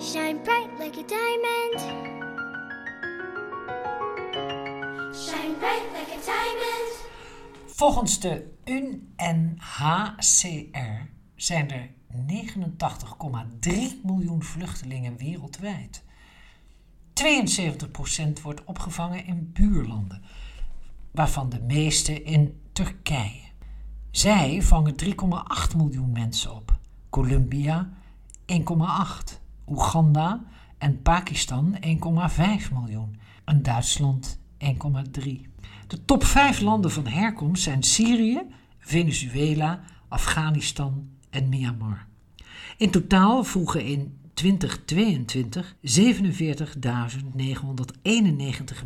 Shine bright like a diamond. Shine bright like a diamond. Volgens de UNHCR zijn er 89,3 miljoen vluchtelingen wereldwijd. 72% wordt opgevangen in buurlanden, waarvan de meeste in Turkije. Zij vangen 3,8 miljoen mensen op. Colombia 1,8, Oeganda en Pakistan 1,5 miljoen en Duitsland 1,3. De top 5 landen van herkomst zijn Syrië, Venezuela, Afghanistan en Myanmar. In totaal vroegen in 2022 47.991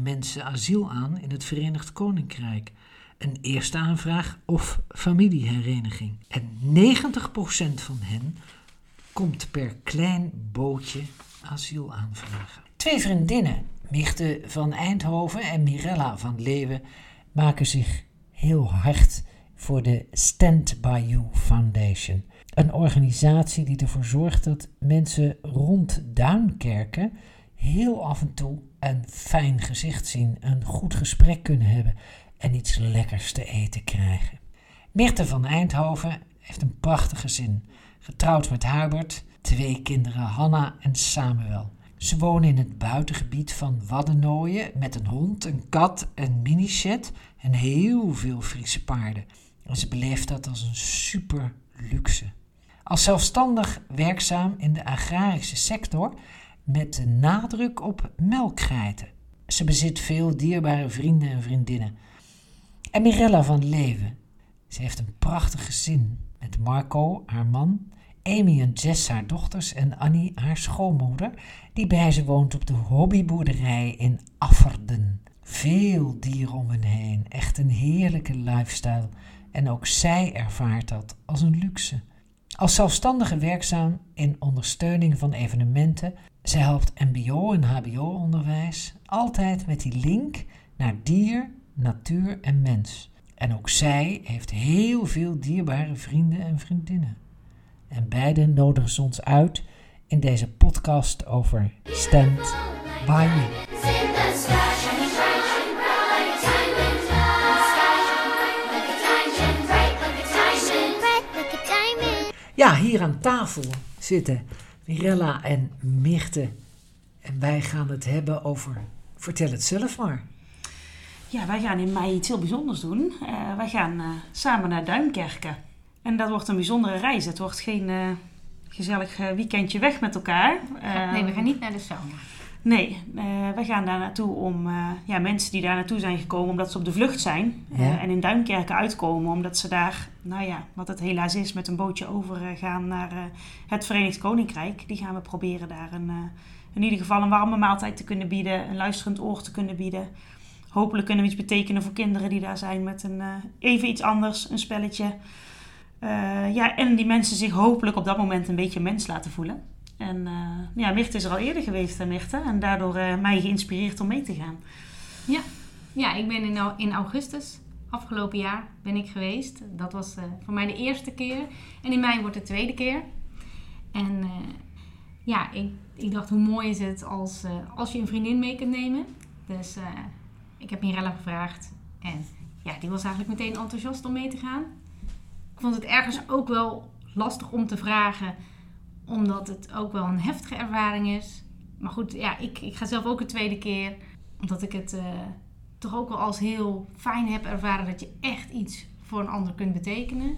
mensen asiel aan in het Verenigd Koninkrijk. Een eerste aanvraag of familiehereniging. En 90% van hen komt per klein bootje asiel aanvragen. Twee vriendinnen, Michte van Eindhoven en Mirella van Leeuwen, maken zich heel hard voor de Stand By You Foundation. Een organisatie die ervoor zorgt dat mensen rond Duinkerken heel af en toe een fijn gezicht zien, een goed gesprek kunnen hebben en iets lekkers te eten krijgen. Mirte van Eindhoven heeft een prachtig gezin, getrouwd met Hubert, twee kinderen Hanna en Samuel. Ze wonen in het buitengebied van Waddenooien met een hond, een kat, een minished en heel veel Friese paarden. En ze beleeft dat als een super luxe. Als zelfstandig werkzaam in de agrarische sector met de nadruk op melkgeiten. Ze bezit veel dierbare vrienden en vriendinnen. En Mirella van Leeuwen. Ze heeft een prachtig gezin met Marco, haar man, Amy en Jess, haar dochters, en Annie, haar schoonmoeder, die bij ze woont op de hobbyboerderij in Afferden. Veel dieren om hen heen, echt een heerlijke lifestyle. En ook zij ervaart dat als een luxe. Als zelfstandige werkzaam in ondersteuning van evenementen, zij helpt MBO en HBO-onderwijs altijd met die link naar dier, natuur en mens. En ook zij heeft heel veel dierbare vrienden en vriendinnen. En beiden nodigen ze ons uit in deze podcast over Stand By. Ja, hier aan tafel zitten Mirella en Mirte. En wij gaan het hebben over. Vertel het zelf maar. Ja, wij gaan in mei iets heel bijzonders doen. Eh, wij gaan eh, samen naar Duinkerken. En dat wordt een bijzondere reis. Het wordt geen eh, gezellig eh, weekendje weg met elkaar. Eh, nee, we gaan niet naar de sauna. Nee, eh, wij gaan daar naartoe om eh, ja, mensen die daar naartoe zijn gekomen omdat ze op de vlucht zijn. en in Duinkerken uitkomen omdat ze daar, nou ja, wat het helaas is, met een bootje overgaan naar eh, het Verenigd Koninkrijk. Die gaan we proberen daar een, eh, in ieder geval een warme maaltijd te kunnen bieden, een luisterend oor te kunnen bieden. Hopelijk kunnen we iets betekenen voor kinderen die daar zijn met een eh, even iets anders, een spelletje. Eh, ja, en die mensen zich hopelijk op dat moment een beetje mens laten voelen. En eh ja, Mirte is er al eerder geweest, Mirte. En daardoor eh, mij geïnspireerd om mee te gaan. Ja, ja ik ben in, in augustus afgelopen jaar ben ik geweest. Dat was voor mij de eerste keer. En in mei wordt de tweede keer. En ja, ik, ik dacht hoe mooi is het als, als je een vriendin mee kunt nemen. Dus ik heb Mirella gevraagd. En ja, die was eigenlijk meteen enthousiast om mee te gaan. Ik vond het ergens ook wel lastig om te vragen. Omdat het ook wel een heftige ervaring is. Maar goed, ja, ik, ik ga zelf ook een tweede keer. Omdat ik het eh, toch ook wel als heel fijn heb ervaren dat je echt iets voor een ander kunt betekenen.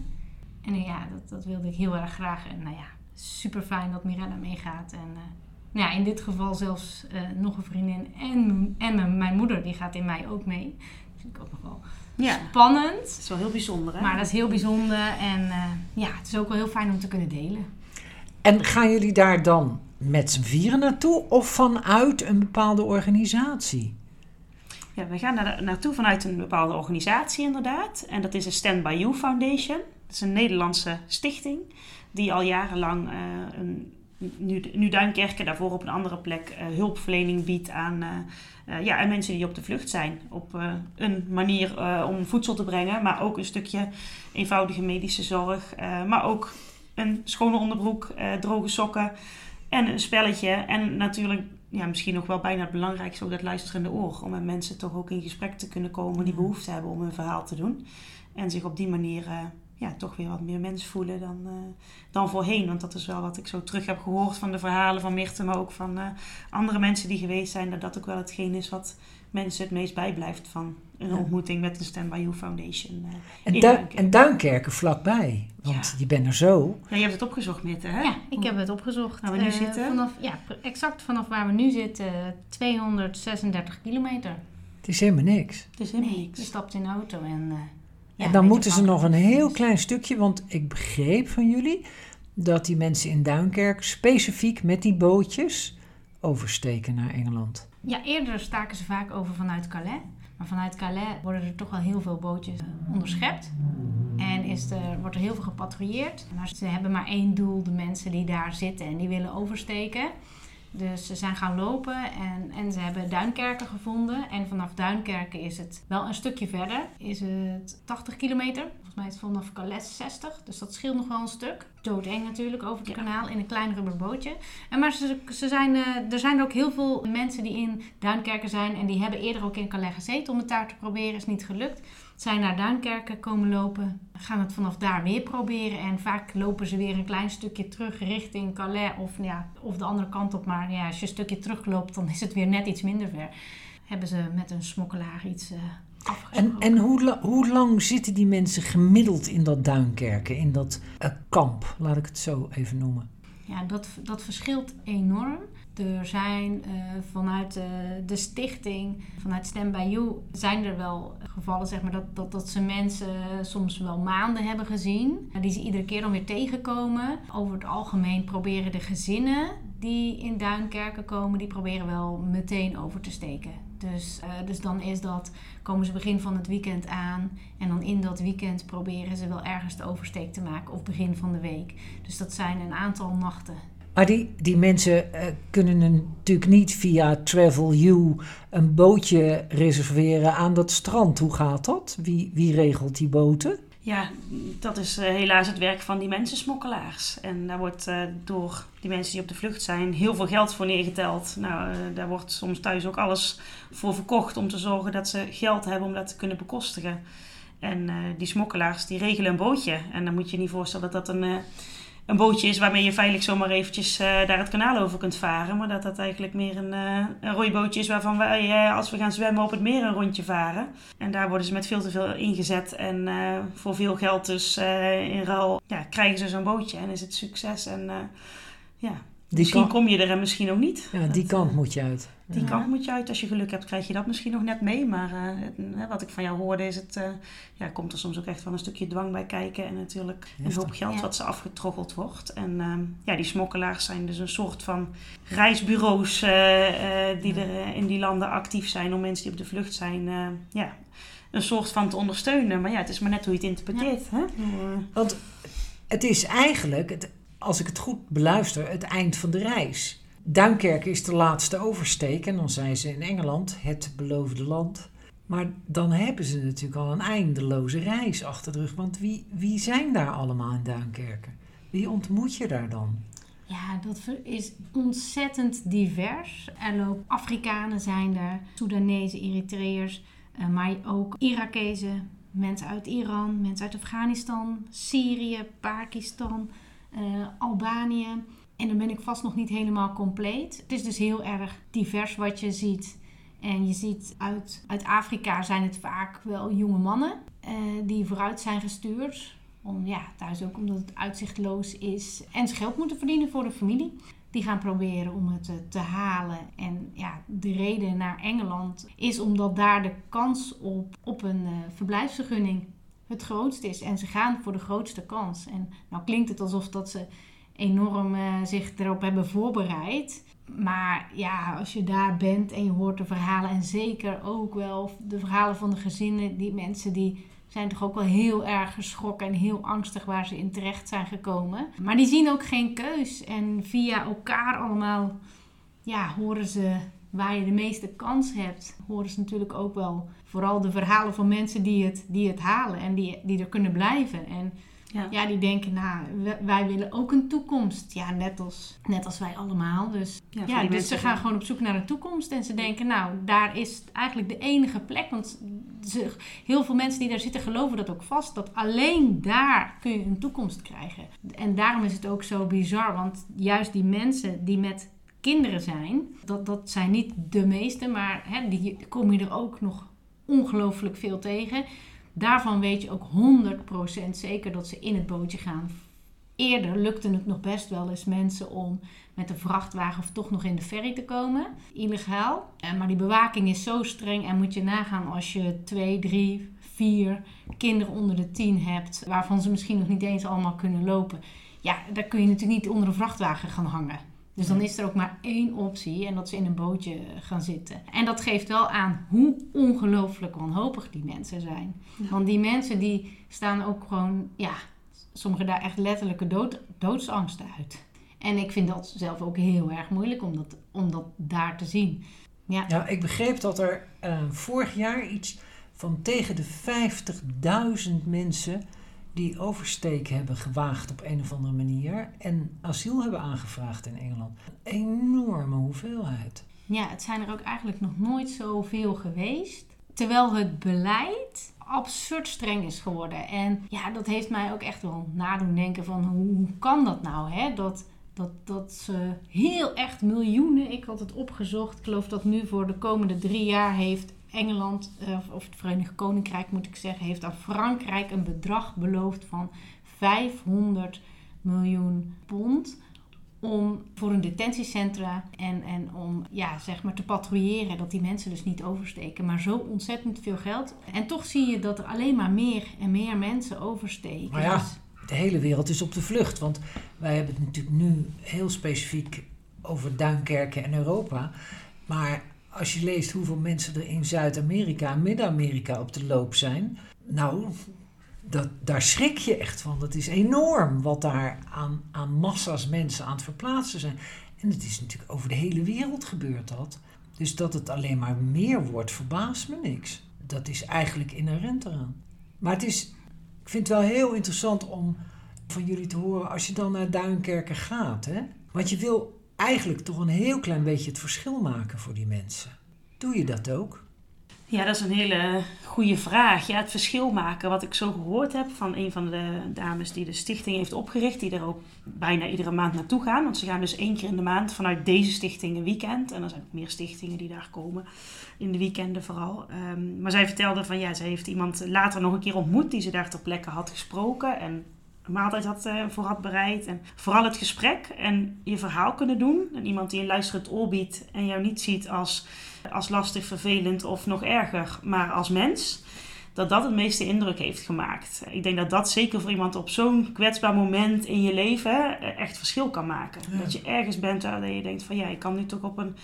En eh, ja, dat, dat wilde ik heel erg graag. En nou ja, super fijn dat Mirella meegaat. En eh, nou ja, in dit geval zelfs nog een vriendin en, en mijn- mijn moeder, die gaat in mij ook mee. Dat vind ik ook nog wel Ja, spannend. dat is wel heel bijzonder, hè? Maar dat is heel bijzonder. En eh, ja, het is ook wel heel fijn om te kunnen delen. En gaan jullie daar dan met z'n vieren naartoe of vanuit een bepaalde organisatie? Ja, we gaan daar naartoe vanuit een bepaalde organisatie inderdaad. En dat is de Stand By You Foundation. Dat is een Nederlandse stichting die al jarenlang eh, een, nu, nu Duinkerken daarvoor op een andere plek eh, hulpverlening biedt aan, eh, eh, ja, aan mensen die op de vlucht zijn. Op een manier om voedsel te brengen, maar ook een stukje eenvoudige medische zorg. maar ook een schone onderbroek, droge sokken. En een spelletje. En natuurlijk, ja, misschien nog wel bijna het belangrijkste, ook dat luisterende oor. Om met mensen toch ook in gesprek te kunnen komen die behoefte hebben om een verhaal te doen. En zich op die manier ja, toch weer wat meer mens voelen dan, eh, dan voorheen. Want dat is wel wat ik zo terug heb gehoord van de verhalen van Mirte, maar ook van eh, andere mensen die geweest zijn. Dat dat ook wel hetgeen is wat mensen het meest bijblijft van een Ja. ontmoeting met de Stand By You Foundation. eh, En, in Du- Duinkerke. en Duinkerken vlakbij. Want Ja. je bent er zo. Ja, je hebt het opgezocht, Mirte, hè? Ja, ik heb het opgezocht. Waar we nu zitten? Vanaf, ja, exact vanaf waar we nu zitten, 236 kilometer. Het is helemaal niks. Het is helemaal Je niks. stapt in de auto en... en dan moeten ze nog een heel klein stukje, want ik begreep van jullie dat die mensen in Duinkerk specifiek met die bootjes oversteken naar Engeland. Ja, eerder staken ze vaak over vanuit Calais. Maar vanuit Calais worden er toch wel heel veel bootjes eh, onderschept. En is er, wordt er heel veel gepatrouilleerd. Maar ze hebben maar één doel, de mensen die daar zitten en die willen oversteken. Dus ze zijn gaan lopen en, en ze hebben Duinkerken gevonden. En vanaf Duinkerken is het wel een stukje verder. Is het 80 kilometer. Volgens mij is het vanaf Calais 60. Dus dat scheelt nog wel een stuk. Doodeng natuurlijk over het kanaal in een klein rubber bootje. En maar ze, ze zijn, eh, er zijn ook heel veel mensen die in Duinkerken zijn. En die hebben eerder ook in Calais gezeten om het daar te proberen. Is niet gelukt. Zijn naar Duinkerken komen lopen. Gaan het vanaf daar weer proberen. En vaak lopen ze weer een klein stukje terug richting Calais. Of, ja, of de andere kant op. Maar ja, als je een stukje terugloopt, dan is het weer net iets minder ver. Hebben ze met een smokkelaar iets eh En, afgesproken. en hoe, la- hoe lang zitten die mensen gemiddeld in dat Duinkerken, in dat eh, kamp, laat ik het zo even noemen? Ja, dat, dat verschilt enorm. Er zijn eh, vanuit eh, de stichting, vanuit Stem by You, zijn er wel gevallen zeg maar, dat, dat, dat ze mensen soms wel maanden hebben gezien. Die ze iedere keer dan weer tegenkomen. Over het algemeen proberen de gezinnen die in Duinkerken komen, die proberen wel meteen over te steken. Dus, eh, dus dan is dat, komen ze begin van het weekend aan. En dan in dat weekend proberen ze wel ergens de oversteek te maken. Of begin van de week. Dus dat zijn een aantal nachten. Maar die, die mensen eh, kunnen natuurlijk niet via Travel You een bootje reserveren aan dat strand. Hoe gaat dat? Wie, wie regelt die boten? Ja, dat is eh, helaas het werk van die mensensmokkelaars. En daar wordt eh, door die mensen die op de vlucht zijn heel veel geld voor neergeteld. Nou, daar wordt soms thuis ook alles voor verkocht om te zorgen dat ze geld hebben om dat te kunnen bekostigen. En die smokkelaars die regelen een bootje. En dan moet je niet voorstellen dat dat een, een bootje is waarmee je veilig zomaar eventjes eh, daar het kanaal over kunt varen. Maar dat dat eigenlijk meer een, eh een rooibootje is waarvan wij eh, als we gaan zwemmen op het meer een rondje varen. En daar worden ze met veel te veel ingezet. En voor veel geld dus in ruil ja, krijgen ze zo'n bootje. En is het succes. En ja, Die, misschien kant, kom je er en misschien ook niet. ja, die kant moet je uit. Die Ja. kant moet je uit. Als je geluk hebt, krijg je dat misschien nog net mee. Maar eh, het- wat ik van jou hoorde, is het, eh, ja, komt er soms ook echt wel een stukje dwang bij kijken. En natuurlijk een hoop geld Ja. wat ze afgetroggeld wordt. En ehm, ja, die smokkelaars zijn dus een soort van reisbureaus eh, eh, die er in die landen actief zijn om mensen die op de vlucht zijn, eh, ja, een soort van te ondersteunen. Maar ja, het is maar net hoe je het interpreteert. Hè? Want het is eigenlijk, het, als ik het goed beluister, het eind van de reis. Duinkerken is de laatste oversteek en dan zijn ze in Engeland, het beloofde land. Maar dan hebben ze natuurlijk al een eindeloze reis achter de rug. Want wie, wie zijn daar allemaal in Duinkerken? Wie ontmoet je daar dan? Ja, dat is ontzettend divers. Er lopen Afrikanen zijn er, Soedanezen, Eritreërs, eh, maar ook Irakezen, mensen uit Iran, mensen uit Afghanistan, Syrië, Pakistan, eh, Albanië. En dan ben ik vast nog niet helemaal compleet. Het is dus heel erg divers wat je ziet. En je ziet uit, uit Afrika zijn het vaak wel jonge mannen eh, die vooruit zijn gestuurd. Om, ja, thuis ook omdat het uitzichtloos is. En ze geld moeten verdienen voor de familie. Die gaan proberen om het eh, te halen. En ja, de reden naar Engeland is omdat daar de kans op, op een eh, verblijfsvergunning het grootst is. En ze gaan voor de grootste kans. En nou klinkt het alsof dat ze enorm eh, zich erop hebben voorbereid. Maar ja, als je daar bent en je hoort de verhalen, en zeker ook wel de verhalen van de gezinnen, die mensen die zijn toch ook wel heel erg geschrokken en heel angstig waar ze in terecht zijn gekomen. Maar die zien ook geen keus. En via elkaar allemaal ja, horen ze waar je de meeste kans hebt. Horen ze natuurlijk ook wel vooral de verhalen van mensen die het, die het halen en die, die er kunnen blijven. En Ja. Ja, die denken, nou, wij willen ook een toekomst. Ja, net als, net als wij allemaal. Dus, Ja, ja, dus ze gaan gewoon op zoek naar een toekomst. En ze denken, nou, daar is eigenlijk de enige plek. Want ze, heel veel mensen die daar zitten geloven dat ook vast. Dat alleen daar kun je een toekomst krijgen. En daarom is het ook zo bizar. Want juist die mensen die met kinderen zijn, dat, dat zijn niet de meeste, maar hè, die kom je er ook nog ongelooflijk veel tegen. Daarvan weet je ook 100% zeker dat ze in het bootje gaan. Eerder lukte het nog best wel eens mensen om met een vrachtwagen of toch nog in de ferry te komen. Illegaal. Eh, Maar die bewaking is zo streng en moet je nagaan als je twee, drie, vier kinderen onder de tien hebt, waarvan ze misschien nog niet eens allemaal kunnen lopen. Ja, daar kun je natuurlijk niet onder een vrachtwagen gaan hangen. Dus dan is er ook maar één optie en dat ze in een bootje gaan zitten. En dat geeft wel aan hoe ongelooflijk wanhopig die mensen zijn. Want die mensen die staan ook gewoon, ja, sommigen daar echt letterlijke dood, doodsangsten uit. En ik vind dat zelf ook heel erg moeilijk om dat, om dat daar te zien. Ja, Ja, ik begreep dat er eh, vorig jaar iets van tegen de 50.000 mensen die oversteek hebben gewaagd op een of andere manier en asiel hebben aangevraagd in Engeland. Een enorme hoeveelheid. ja, het zijn er ook eigenlijk nog nooit zoveel geweest. Terwijl het beleid absurd streng is geworden. En ja, dat heeft mij ook echt wel nadoen denken van hoe, kan dat nou? Hè? Dat, dat, dat ze heel echt miljoenen, ik had het opgezocht. Ik geloof dat nu voor de komende drie jaar heeft Engeland, eh, of- of het Verenigd Koninkrijk moet ik zeggen, heeft aan Frankrijk een bedrag beloofd van 500 miljoen pond om voor een detentiecentra en, en om ja, zeg maar te patrouilleren dat die mensen dus niet oversteken. Maar zo ontzettend veel geld. En toch zie je dat er alleen maar meer en meer mensen oversteken. Maar ja. Dus- De hele wereld is op de vlucht, want wij hebben het natuurlijk nu heel specifiek over Duinkerken en Europa. Maar als je leest hoeveel mensen er in Zuid-Amerika en Midden-Amerika op de loop zijn, nou, dat, daar schrik je echt van. Dat is enorm wat daar aan, aan massa's mensen aan het verplaatsen zijn. En het is natuurlijk over de hele wereld gebeurt dat. Dus dat het alleen maar meer wordt, verbaast me niks. Dat is eigenlijk inherent eraan. Maar het is, ik vind het wel heel interessant om van jullie te horen als je dan naar Duinkerken gaat. Hè? Want je wil eigenlijk toch een heel klein beetje het verschil maken voor die mensen. Doe je dat ook? Ja, dat is een hele goede vraag. Ja, het verschil maken, wat ik zo gehoord heb van een van de dames die de stichting heeft opgericht, die er ook bijna iedere maand naartoe gaan. Want ze gaan dus één keer in de maand vanuit deze stichting een weekend. En er zijn ook meer stichtingen die daar komen, in de weekenden vooral. Ehm, maar zij vertelde van ja, zij heeft iemand later nog een keer ontmoet die ze daar ter plekke had gesproken. En maaltijd had, eh, voor had bereid. En vooral het gesprek en je verhaal kunnen doen. En iemand die een luisterend oor biedt en jou niet ziet als als lastig, vervelend of nog erger, maar als mens, dat dat het meeste indruk heeft gemaakt. Ik denk dat dat zeker voor iemand op zo'n kwetsbaar moment in je leven eh, echt verschil kan maken. Ja. Dat je ergens bent waar je denkt van ja, ik kan nu toch op een,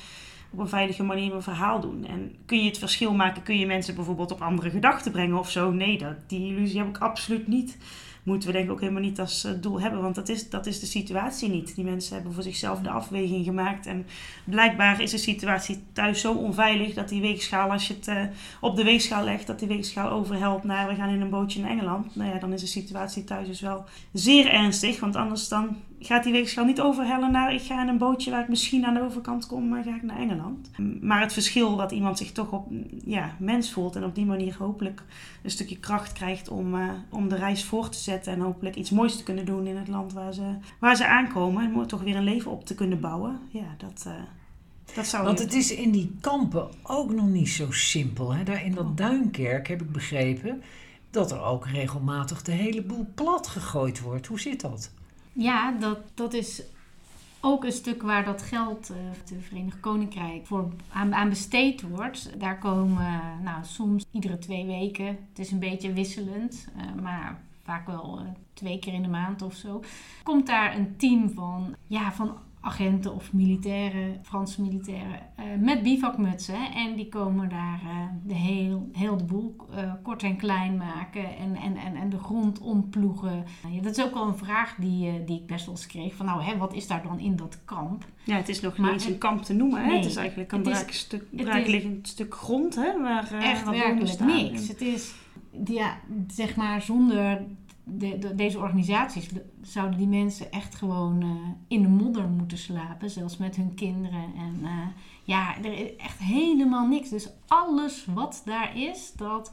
op een veilige manier mijn verhaal doen. En kun je het verschil maken, kun je mensen bijvoorbeeld op andere gedachten brengen of zo? Nee, dat, die illusie heb ik absoluut niet. Moeten we denk ik ook helemaal niet als eh, doel hebben, want dat is, dat is de situatie niet. Die mensen hebben voor zichzelf de afweging gemaakt en blijkbaar is de situatie thuis zo onveilig dat die weegschaal, als je het eh, op de weegschaal legt, dat die weegschaal overhelpt naar we gaan in een bootje naar Engeland. Nou ja, dan is de situatie thuis dus wel zeer ernstig, want anders dan gaat die weegschaal niet overhellen naar ik ga in een bootje waar ik misschien aan de overkant kom, maar ga ik naar Engeland. Maar het verschil dat iemand zich toch op ja, mens voelt en op die manier hopelijk een stukje kracht krijgt om, eh, om de reis voor te zetten en hopelijk iets moois te kunnen doen in het land waar ze, waar ze aankomen en toch weer een leven op te kunnen bouwen. Ja, dat, eh, dat zou Want het is in die kampen ook nog niet zo simpel. Hè? Daar in dat Duinkerk heb ik begrepen dat er ook regelmatig de hele boel plat gegooid wordt. Hoe zit dat? Ja, dat, dat is ook een stuk waar dat geld, eh het Verenigd Koninkrijk, voor aan, besteed wordt. Daar komen nou, soms iedere twee weken, het is een beetje wisselend, eh, maar vaak wel eh, twee keer in de maand of zo, komt daar een team van, ja, van agenten of militairen, Franse militairen, eh, met bivakmutsen. En die komen daar eh, de heel, heel de boel eh, kort en klein maken en, en, en, en de grond omploegen. Ja, dat is ook wel een vraag die, die ik best wel eens kreeg. Van nou, hè, wat is daar dan in dat kamp? Ja, het is nog niet eens een kamp te noemen. Hè? Nee, het is eigenlijk een braakliggend stuk grond hè? waar, Echt waar niks. Het is, ja, zeg maar, zonder de, de- deze organisaties de- zouden die mensen echt gewoon eh, in de modder moeten slapen, zelfs met hun kinderen. En eh, ja, er is echt helemaal niks. Dus alles wat daar is, dat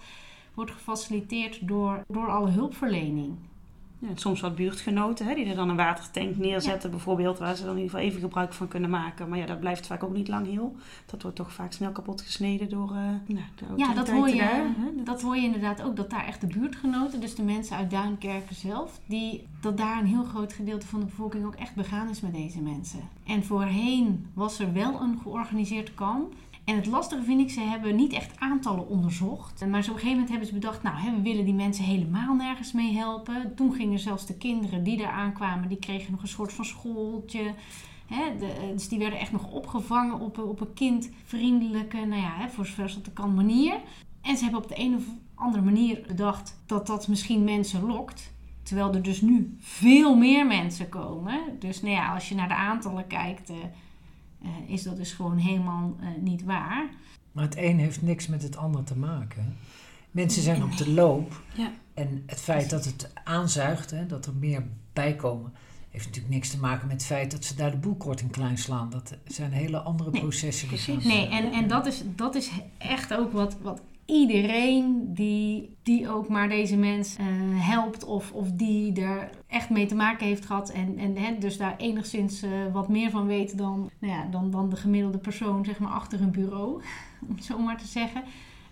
wordt gefaciliteerd door, door alle hulpverlening. Ja, soms wat buurtgenoten hè, die er dan een watertank neerzetten, bijvoorbeeld, waar ze dan in ieder geval even gebruik van kunnen maken. Maar ja, dat blijft vaak ook niet lang heel. Dat wordt toch vaak snel kapot gesneden door eh nou, de Ja, dat hoor, je, daar, hè. dat hoor je inderdaad ook. Dat daar echt de buurtgenoten, dus de mensen uit Duinkerken zelf, die, dat daar een heel groot gedeelte van de bevolking ook echt begaan is met deze mensen. En voorheen was er wel een georganiseerd kamp. En het lastige vind ik, ze hebben niet echt aantallen onderzocht. Maar zo op een gegeven moment hebben ze bedacht, nou, hè, we willen die mensen helemaal nergens mee helpen. Toen gingen zelfs de kinderen die daar aankwamen, die kregen nog een soort van schooltje. Hè, dus die werden echt nog opgevangen op, op een kindvriendelijke, nou ja, hè, voor zover dat kan manier. En ze hebben op de een of andere manier bedacht dat dat misschien mensen lokt. Terwijl er dus nu veel meer mensen komen. Dus nou ja, als je naar de aantallen kijkt, eh, is dat dus gewoon helemaal eh, niet waar. Maar het een heeft niks met het ander te maken. Mensen zijn op de loop. Ja. En het feit dat het aanzuigt, hè, dat er meer bij komen, heeft natuurlijk niks te maken met het feit dat ze daar de boelkorting klein slaan. Dat zijn hele andere Nee, processen. die precies. Nee, en, en dat, is, dat is echt ook wat, wat iedereen die, die ook maar deze mens eh, helpt of, of die er echt mee te maken heeft gehad en, en hè, dus daar enigszins eh, wat meer van weet dan, nou ja, dan, dan de gemiddelde persoon zeg maar, achter een bureau, om het zo maar te zeggen.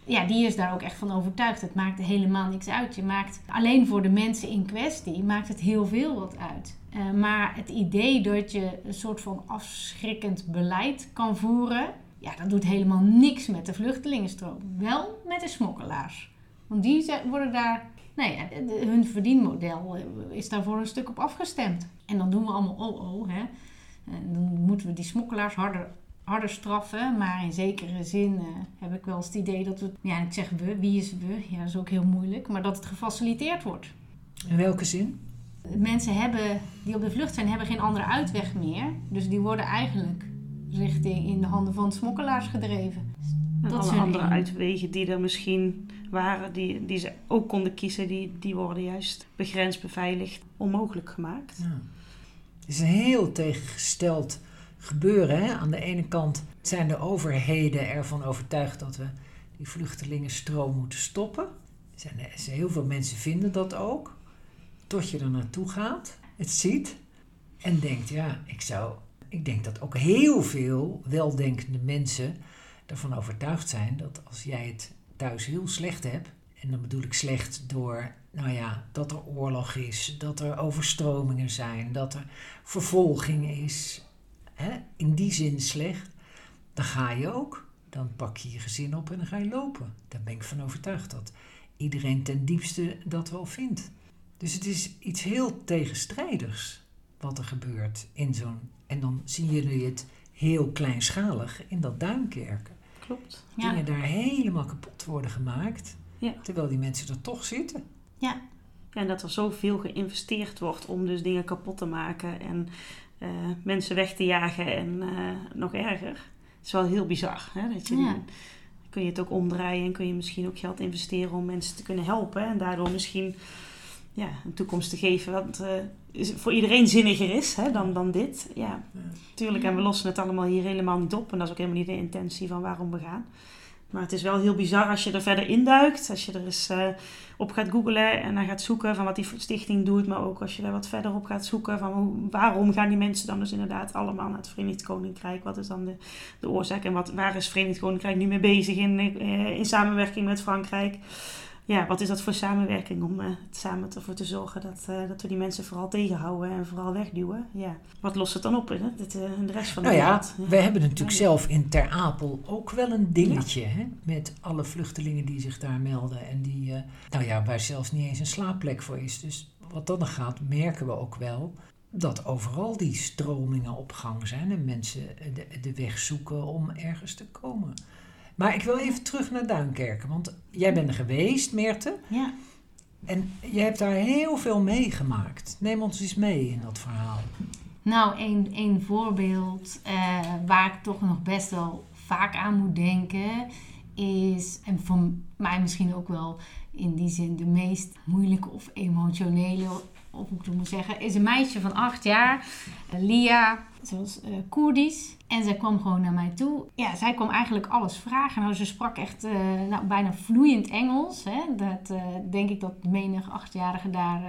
Ja, die is daar ook echt van overtuigd. Het maakt helemaal niks uit. Je maakt alleen voor de mensen in kwestie maakt het heel veel wat uit. Eh, maar het idee dat je een soort van afschrikkend beleid kan voeren, ja, dat doet helemaal niks met de vluchtelingenstroom. Wel met de smokkelaars. Want die worden daar, nou ja, hun verdienmodel eh, is daarvoor een stuk op afgestemd. En dan doen we allemaal oh oh, hè. En dan moeten we die smokkelaars harder, harder straffen. Maar in zekere zin eh, heb ik wel eens het idee dat we, ja, ik zeg we, wie is we? Ja, dat is ook heel moeilijk. Maar dat het gefaciliteerd wordt. In welke zin? Mensen hebben, die op de vlucht zijn, hebben geen andere uitweg meer. Dus die worden eigenlijk richting in de handen van smokkelaars gedreven. En Dat alle zijn andere uitwegen die er misschien waren, die, die ze ook konden kiezen, die, die worden juist begrensd, beveiligd, onmogelijk gemaakt. Ja. Het is een heel tegengesteld gebeuren. Hè? Aan de ene kant zijn de overheden ervan overtuigd dat we die vluchtelingenstroom moeten stoppen. Zijn, zijn heel veel mensen vinden dat ook. Tot je er naartoe gaat, het ziet en denkt, ja, ik zou. Ik denk dat ook heel veel weldenkende mensen ervan overtuigd zijn dat als jij het thuis heel slecht hebt, en dan bedoel ik slecht door, nou ja, dat er oorlog is, dat er overstromingen zijn, dat er vervolging is. Hè? In die zin slecht. Dan ga je ook. Dan pak je je gezin op en dan ga je lopen. Daar ben ik van overtuigd dat iedereen ten diepste dat wel vindt. Dus het is iets heel tegenstrijdigs wat er gebeurt in zo'n. En dan zien jullie het heel kleinschalig in dat Duinkerken. Klopt. Ja. Dingen daar helemaal kapot worden gemaakt. Ja. Terwijl die mensen er toch zitten. Ja, en dat er zoveel geïnvesteerd wordt om dus dingen kapot te maken en eh, mensen weg te jagen en eh, nog erger. Het is wel heel bizar. Hè? Dat je, Ja. Kun je het ook omdraaien en kun je misschien ook geld investeren om mensen te kunnen helpen. En daardoor misschien ja, een toekomst te geven wat eh, voor iedereen zinniger is hè, dan, dan dit. Ja, Ja. tuurlijk. En we lossen het allemaal hier helemaal niet op. En dat is ook helemaal niet de intentie van waarom we gaan. Maar het is wel heel bizar als je er verder induikt. Als je er eens eh, op gaat googlen en dan gaat zoeken van wat die stichting doet. Maar ook als je daar wat verder op gaat zoeken van waarom gaan die mensen dan dus inderdaad allemaal naar het Verenigd Koninkrijk. Wat is dan de, de oorzaak en wat, waar is het Verenigd Koninkrijk nu mee bezig in, eh, in samenwerking met Frankrijk. Ja, wat is dat voor samenwerking om het samen ervoor te zorgen dat, eh, dat we die mensen vooral tegenhouden en vooral wegduwen. Ja, wat lost het dan op in, eh, in de rest van de Nou ja, wereld? we hebben natuurlijk Ja. zelf in Ter Apel ook wel een dingetje. Hè? Met alle vluchtelingen die zich daar melden. En die, nou ja, waar zelfs niet eens een slaapplek voor is. Dus wat dat dan gaat, merken we ook wel dat overal die stromingen op gang zijn. En mensen de, de weg zoeken om ergens te komen. Maar ik wil even terug naar Duinkerken. Want jij bent er geweest, Meerte. Ja. En je hebt daar heel veel meegemaakt. Neem ons eens mee in dat verhaal. Nou, een, een voorbeeld eh, waar ik toch nog best wel vaak aan moet denken, is, en voor mij misschien ook wel in die zin de meest moeilijke of emotionele, of hoe ik moet zeggen, is een meisje van acht jaar, eh, Lia. Ze was eh, Koerdisch en zij kwam gewoon naar mij toe. Ja, zij kwam eigenlijk alles vragen. Nou, ze sprak echt eh, nou, bijna vloeiend Engels. Hè? Dat denk ik dat menig achtjarige daar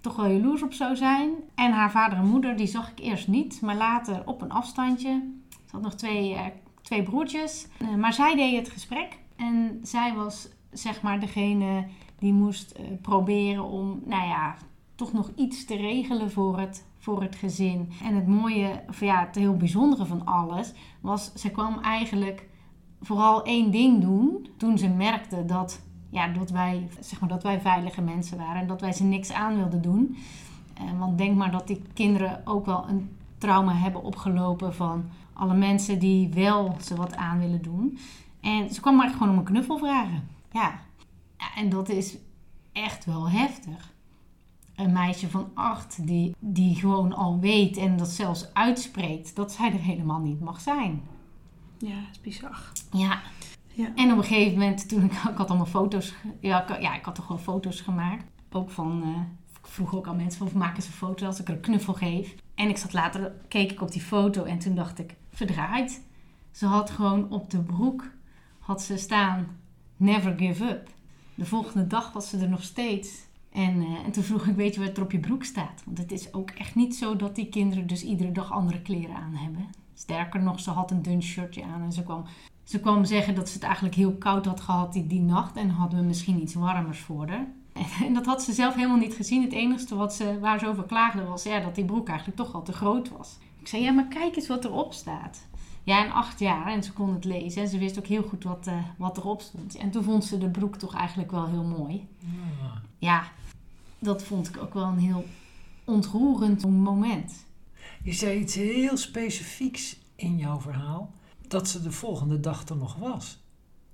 toch wel jaloers op zou zijn. En haar vader en moeder, die zag ik eerst niet, maar later op een afstandje. Ze had nog twee, twee broertjes. Maar zij deed het gesprek. En zij was zeg maar degene die moest proberen om, nou ja, toch nog iets te regelen voor het, voor het gezin. En het mooie, of ja, het heel bijzondere van alles, was ze kwam eigenlijk vooral één ding doen toen ze merkte dat, ja, dat, wij, zeg maar, dat wij veilige mensen waren en dat wij ze niks aan wilden doen. Eh, want denk maar dat die kinderen ook wel een trauma hebben opgelopen van alle mensen die wel ze wat aan willen doen. En ze kwam maar gewoon om een knuffel vragen. Ja. Ja, en dat is echt wel heftig. Een meisje van acht die, die gewoon al weet en dat zelfs uitspreekt dat zij er helemaal niet mag zijn. Ja, dat is bizar. Ja. Ja. En op een gegeven moment, toen ik, ik had allemaal foto's, ja, ik, ja, ik had toch wel foto's gemaakt. Ook van, eh, ik vroeg ook aan mensen van, maken ze een foto als ik er een knuffel geef. En ik zat later, keek ik op die foto en toen dacht ik, verdraaid. Ze had gewoon op de broek, had ze staan, never give up. De volgende dag was ze er nog steeds. En, eh, en toen vroeg ik, weet je wat er op je broek staat? Want het is ook echt niet zo dat die kinderen dus iedere dag andere kleren aan hebben. Sterker nog, ze had een dun shirtje aan en ze kwam ze kwam zeggen dat ze het eigenlijk heel koud had gehad die, die nacht. En hadden we misschien iets warmers voor haar. En, en dat had ze zelf helemaal niet gezien. Het enige wat ze, waar ze over klaagde was ja, dat die broek eigenlijk toch al te groot was. Ik zei, ja, maar kijk eens wat erop staat. Ja, en acht jaar en ze kon het lezen. En ze wist ook heel goed wat, eh, wat erop stond. En toen vond ze de broek toch eigenlijk wel heel mooi. Ja. Ja, dat vond ik ook wel een heel ontroerend moment. Je zei iets heel specifieks in jouw verhaal. Dat ze de volgende dag er nog was.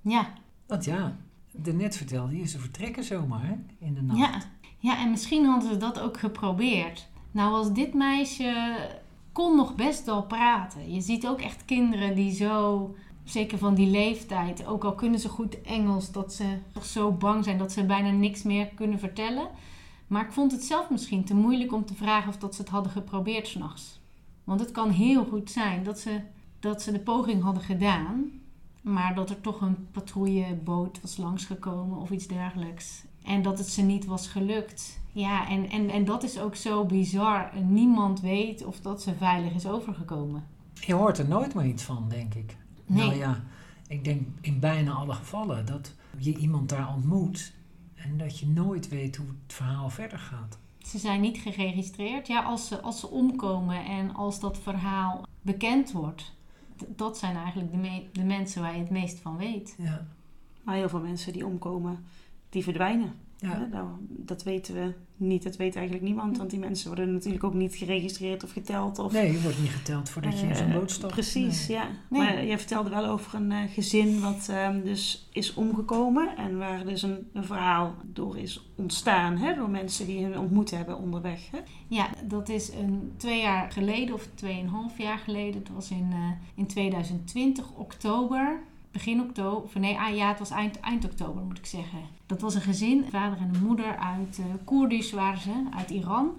Ja, Want ja, net vertelde je, ze vertrekken zomaar hè, in de nacht. Ja, ja, en misschien hadden ze dat ook geprobeerd. Nou, was dit meisje kon nog best wel praten. Je ziet ook echt kinderen die zo, zeker van die leeftijd, ook al kunnen ze goed Engels, dat ze toch zo bang zijn dat ze bijna niks meer kunnen vertellen. Maar ik vond het zelf misschien te moeilijk om te vragen of dat ze het hadden geprobeerd s'nachts. Want het kan heel goed zijn dat ze, dat ze de poging hadden gedaan, maar dat er toch een patrouilleboot was langsgekomen of iets dergelijks. En dat het ze niet was gelukt. Ja, en, en, en dat is ook zo bizar. Niemand weet of dat ze veilig is overgekomen. Je hoort er nooit meer iets van, denk ik. Nee. Nou ja, ik denk in bijna alle gevallen dat je iemand daar ontmoet en dat je nooit weet hoe het verhaal verder gaat. Ze zijn niet geregistreerd. Ja, als ze, als ze omkomen en als dat verhaal bekend wordt. Dat zijn eigenlijk de, me- de mensen waar je het meest van weet. Ja, Maar heel veel mensen die omkomen, die verdwijnen. Ja. Nou, dat weten we niet. Dat weet eigenlijk niemand. Want die mensen worden natuurlijk ook niet geregistreerd of geteld. Of, Nee, je wordt niet geteld voordat je in zo'n Eh, boot stapt. Precies, Nee. ja. Nee. Maar jij vertelde wel over een eh, gezin wat ehm, dus is omgekomen. En waar dus een, een verhaal door is ontstaan. Hè, door mensen die hen ontmoet hebben onderweg. Hè? Ja, dat is een twee jaar geleden of tweeënhalf jaar geleden. Het was in, eh, in 2020, oktober. Begin oktober, nee, ah, ja, het was eind, oktober moet ik zeggen. Dat was een gezin, vader en een moeder uit uh, Koerdisch waren ze, uit Iran.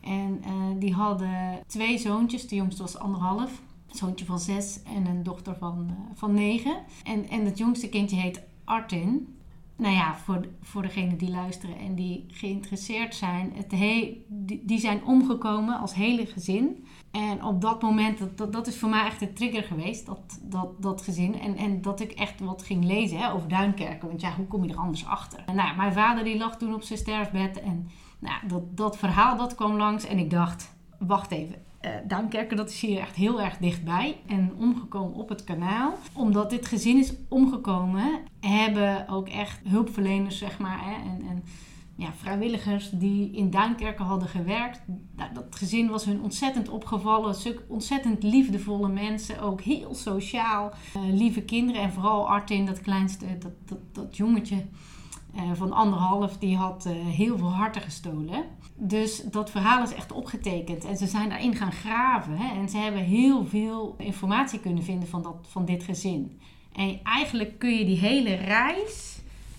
En eh, die hadden twee zoontjes, de jongste was anderhalf. Een zoontje van zes en een dochter van, eh, van negen. En, en het jongste kindje heet Artin. Nou ja, voor, voor degenen die luisteren en die geïnteresseerd zijn, het he, die, die zijn omgekomen als hele gezin. En op dat moment, dat, dat, is voor mij echt de trigger geweest, dat, dat, dat gezin. En, en dat ik echt wat ging lezen hè, over Duinkerken. Want ja, hoe kom je er anders achter? Nou, mijn vader die lag toen op zijn sterfbed. En nou, dat, dat verhaal dat kwam langs. En ik dacht, wacht even. Uh, Duinkerken, dat is hier echt heel erg dichtbij. En omgekomen op het kanaal. Omdat dit gezin is omgekomen, hebben ook echt hulpverleners, zeg maar. Hè, en, en ja, vrijwilligers die in Duinkerken hadden gewerkt. Nou, dat gezin was hun ontzettend opgevallen. Ontzettend liefdevolle mensen. Ook heel sociaal. Uh, lieve kinderen. En vooral Artin, dat kleinste, dat, dat, dat jongetje uh, van anderhalf, die had heel veel harten gestolen. Dus dat verhaal is echt opgetekend. En ze zijn daarin gaan graven. Hè? En ze hebben heel veel informatie kunnen vinden van, dat, van dit gezin. En eigenlijk kun je die hele reis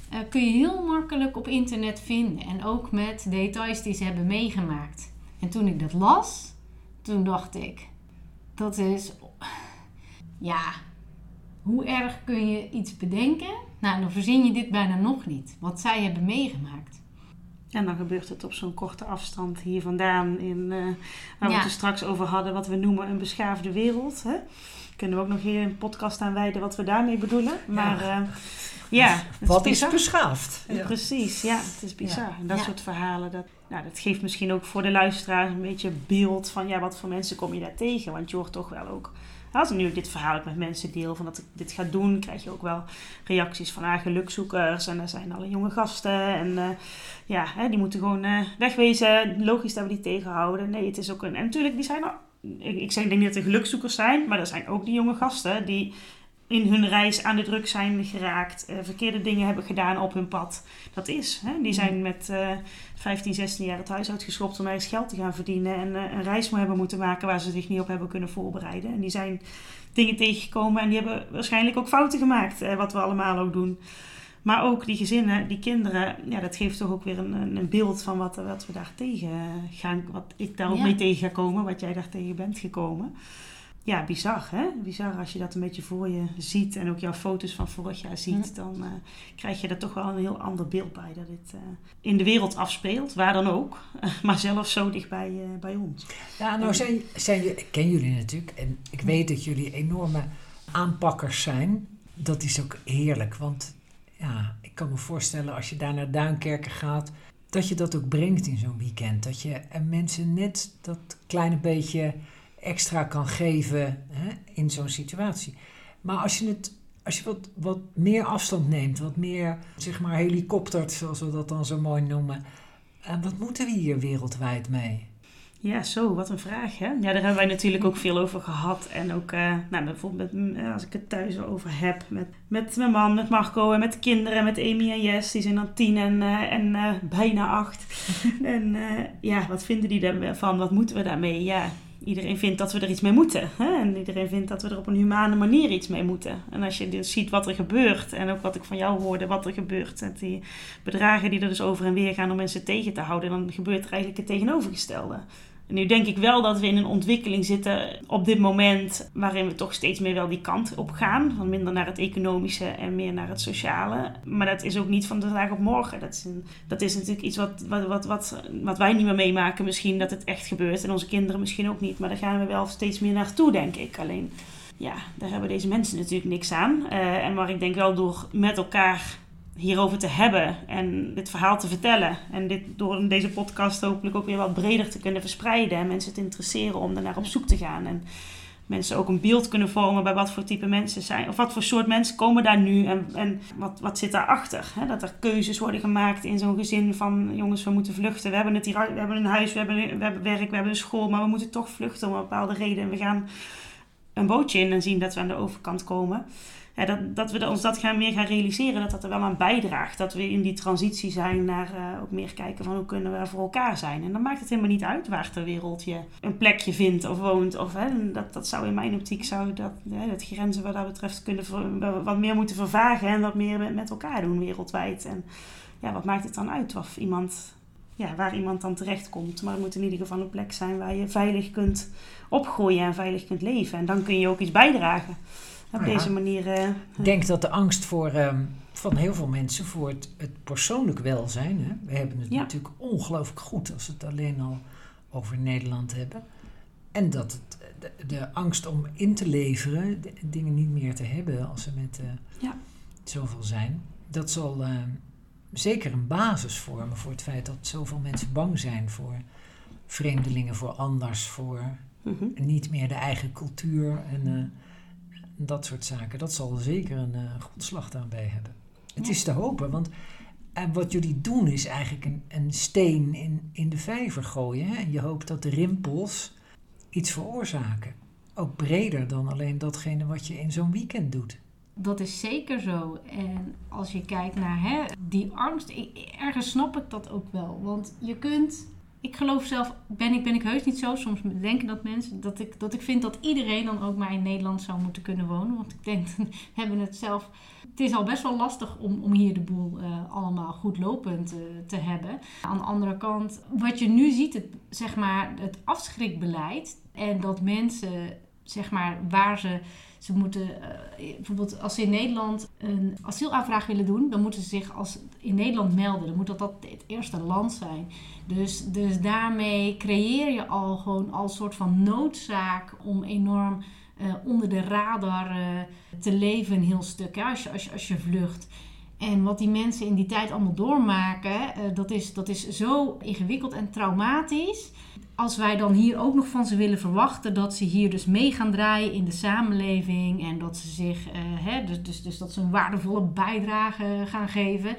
eh, kun je heel makkelijk op internet vinden. En ook met details die ze hebben meegemaakt. En toen ik dat las, toen dacht ik, dat is, ja, hoe erg kun je iets bedenken? Nou, dan verzin je dit bijna nog niet, wat zij hebben meegemaakt. En dan gebeurt het op zo'n korte afstand hier vandaan, in, eh, waar we het er straks over hadden, wat we noemen een beschaafde wereld. Hè? Kunnen we ook nog hier een podcast aan wijden wat we daarmee bedoelen. Maar ja, ja het Wat is beschaafd? Ja. Precies, ja, het is bizar. En dat Ja. soort verhalen, dat, nou, dat geeft misschien ook voor de luisteraar een beetje beeld van ja, wat voor mensen kom je daar tegen. Want je hoort toch wel ook, als ik nu dit verhaal ook met mensen deel, van dat ik dit ga doen, krijg je ook wel reacties van ah, gelukzoekers. En er zijn alle jonge gasten en eh, ja, hè, die moeten gewoon eh, wegwezen. Logisch dat we die tegenhouden. Nee, het is ook een, en natuurlijk, die zijn er, ik, ik zeg ik denk niet dat er gelukzoekers zijn, maar er zijn ook die jonge gasten die in hun reis aan de druk zijn geraakt, eh, verkeerde dingen hebben gedaan op hun pad. Dat is. Hè? Die zijn met eh 15, 16 jaar het huis uitgeschopt om ergens geld te gaan verdienen en eh, een reis hebben moeten maken waar ze zich niet op hebben kunnen voorbereiden. En die zijn dingen tegengekomen en die hebben waarschijnlijk ook fouten gemaakt, eh, wat we allemaal ook doen. Maar ook die gezinnen, die kinderen, ja, dat geeft toch ook weer een, een beeld van wat, wat we daar tegen gaan, wat ik daar ook Ja. mee tegen ga komen, wat jij daar tegen bent gekomen. Ja, bizar hè? Bizar als je dat een beetje voor je ziet en ook jouw foto's van vorig jaar ziet, dan eh, krijg je er toch wel een heel ander beeld bij dat dit eh, in de wereld afspeelt, waar dan ook, maar zelfs zo dichtbij eh, bij ons. Ja, nou zijn, zijn ken jullie natuurlijk en ik weet dat jullie enorme aanpakkers zijn. Dat is ook heerlijk, want ja, ik kan me voorstellen als je daar naar Duinkerken gaat, dat je dat ook brengt in zo'n weekend. Dat je eh, mensen net dat kleine beetje extra kan geven hè, in zo'n situatie. Maar als je het als je wat, wat meer afstand neemt, wat meer zeg maar helikoptert, zoals we dat dan zo mooi noemen, en wat moeten we hier wereldwijd mee? Ja, zo, wat een vraag hè. Ja, daar hebben wij natuurlijk ook veel over gehad. En ook, eh, nou, bijvoorbeeld met, eh, als ik het thuis over heb, met, met mijn man, met Marco en met de kinderen, met Amy en Jess. Die zijn dan tien en, eh, en bijna acht. en ja, wat vinden die daarvan? Wat moeten we daarmee? Ja, iedereen vindt dat we er iets mee moeten. Hè? En iedereen vindt dat we er op een humane manier iets mee moeten. En als je dus ziet wat er gebeurt, en ook wat ik van jou hoorde, wat er gebeurt, met die bedragen die er dus over en weer gaan om mensen tegen te houden, dan gebeurt er eigenlijk het tegenovergestelde. Nu denk ik wel dat we in een ontwikkeling zitten op dit moment waarin we toch steeds meer wel die kant op gaan. Van minder naar het economische en meer naar het sociale. Maar dat is ook niet van dag op morgen. Dat is, een, dat is natuurlijk iets wat, wat, wat, wat, wij niet meer meemaken misschien dat het echt gebeurt. En onze kinderen misschien ook niet. Maar daar gaan we wel steeds meer naartoe, denk ik. Alleen, ja, daar hebben deze mensen natuurlijk niks aan. Eh, en maar ik denk wel door met elkaar hierover te hebben en dit verhaal te vertellen. En dit door deze podcast hopelijk ook weer wat breder te kunnen verspreiden. En mensen te interesseren om er naar op zoek te gaan. En mensen ook een beeld kunnen vormen bij wat voor type mensen zijn. Of wat voor soort mensen komen daar nu en, en wat, wat zit daarachter. Hè? Dat er keuzes worden gemaakt in zo'n gezin van jongens, we moeten vluchten. We hebben, het hier, we hebben een huis, we hebben, we hebben werk, we hebben een school. Maar we moeten toch vluchten om een bepaalde reden. En we gaan een bootje in en zien dat we aan de overkant komen. Ja, dat, dat we ons dat gaan meer gaan realiseren, dat dat er wel aan bijdraagt. Dat we in die transitie zijn naar eh, ook meer kijken van hoe kunnen we voor elkaar zijn. En dan maakt het helemaal niet uit waar ter wereld je een plekje vindt of woont. Of, hè, dat, dat zou in mijn optiek zou dat, hè, dat grenzen wat dat betreft kunnen wat meer moeten vervagen en wat meer met, met elkaar doen wereldwijd. En ja, wat maakt het dan uit of iemand, ja, waar iemand dan terechtkomt. Maar het moet in ieder geval een plek zijn waar je veilig kunt opgroeien en veilig kunt leven. En dan kun je ook iets bijdragen. Op Nou ja. deze manier. eh, Ik denk dat de angst voor, ehm, van heel veel mensen voor het, het persoonlijk welzijn. Hè? We hebben het Ja. natuurlijk ongelooflijk goed als we het alleen al over Nederland hebben. En dat het, de, de angst om in te leveren, de- dingen niet meer te hebben als ze met eh, Ja. zoveel zijn. Dat zal ehm, zeker een basis vormen voor het feit dat zoveel mensen bang zijn voor vreemdelingen, voor anders, voor mhm. niet meer de eigen cultuur en eh, dat soort zaken. Dat zal zeker een eh grondslag daarbij hebben. Het Ja. is te hopen, want eh, wat jullie doen is eigenlijk een, een steen in, in de vijver gooien. Hè? En je hoopt dat de rimpels iets veroorzaken. Ook breder dan alleen datgene wat je in zo'n weekend doet. Dat is zeker zo. En als je kijkt naar hè, die angst, ergens snap ik dat ook wel. Want je kunt ik geloof zelf, ben ik, ben ik heus niet zo. Soms denken dat mensen, dat ik, dat ik vind dat iedereen dan ook maar in Nederland zou moeten kunnen wonen. Want ik denk, we hebben het zelf. Het is al best wel lastig om, om hier de boel eh, allemaal goed lopend eh, te hebben. Aan de andere kant, wat je nu ziet, het, zeg maar, het afschrikbeleid. En dat mensen, zeg maar, waar ze ze moeten, eh, bijvoorbeeld als ze in Nederland een asielaanvraag willen doen, dan moeten ze zich als in Nederland melden. Dan moet dat, dat het eerste land zijn. Dus, dus daarmee creëer je al gewoon al soort van noodzaak om enorm eh, onder de radar eh, te leven een heel stuk. Als, je, als, je, als je vlucht. En wat die mensen in die tijd allemaal doormaken, dat, is, dat is zo ingewikkeld en traumatisch als wij dan hier ook nog van ze willen verwachten dat ze hier dus mee gaan draaien in de samenleving en dat ze zich, uh, hè, dus, dus, dus dat ze een waardevolle bijdrage gaan geven,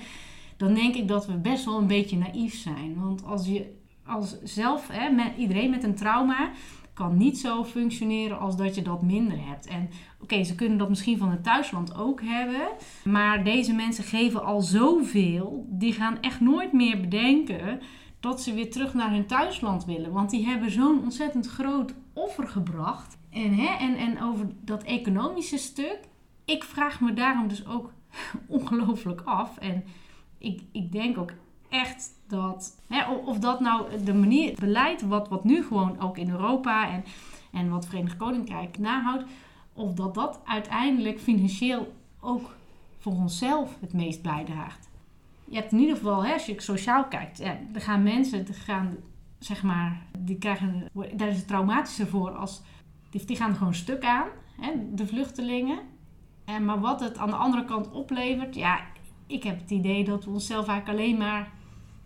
dan denk ik dat we best wel een beetje naïef zijn. Want als je als zelf, hè, iedereen met een trauma, kan niet zo functioneren als dat je dat minder hebt. En oké, ze kunnen dat misschien van het thuisland ook hebben, maar deze mensen geven al zoveel, die gaan echt nooit meer bedenken dat ze weer terug naar hun thuisland willen. Want die hebben zo'n ontzettend groot offer gebracht. En, hè, en, en over dat economische stuk, ik vraag me daarom dus ook ongelooflijk af. En ik, ik denk ook echt dat, hè, of dat nou de manier, het beleid wat, wat nu gewoon ook in Europa en, en wat Verenigd Koninkrijk nahoudt, of dat dat uiteindelijk financieel ook voor onszelf het meest bijdraagt je hebt in ieder geval, hè, als je sociaal kijkt, ja, er gaan mensen, er gaan, zeg maar, die krijgen, daar is het traumatischer voor als, die, die gaan gewoon stuk aan, hè, de vluchtelingen. En, maar wat het aan de andere kant oplevert, ja, ik heb het idee dat we onszelf eigenlijk alleen maar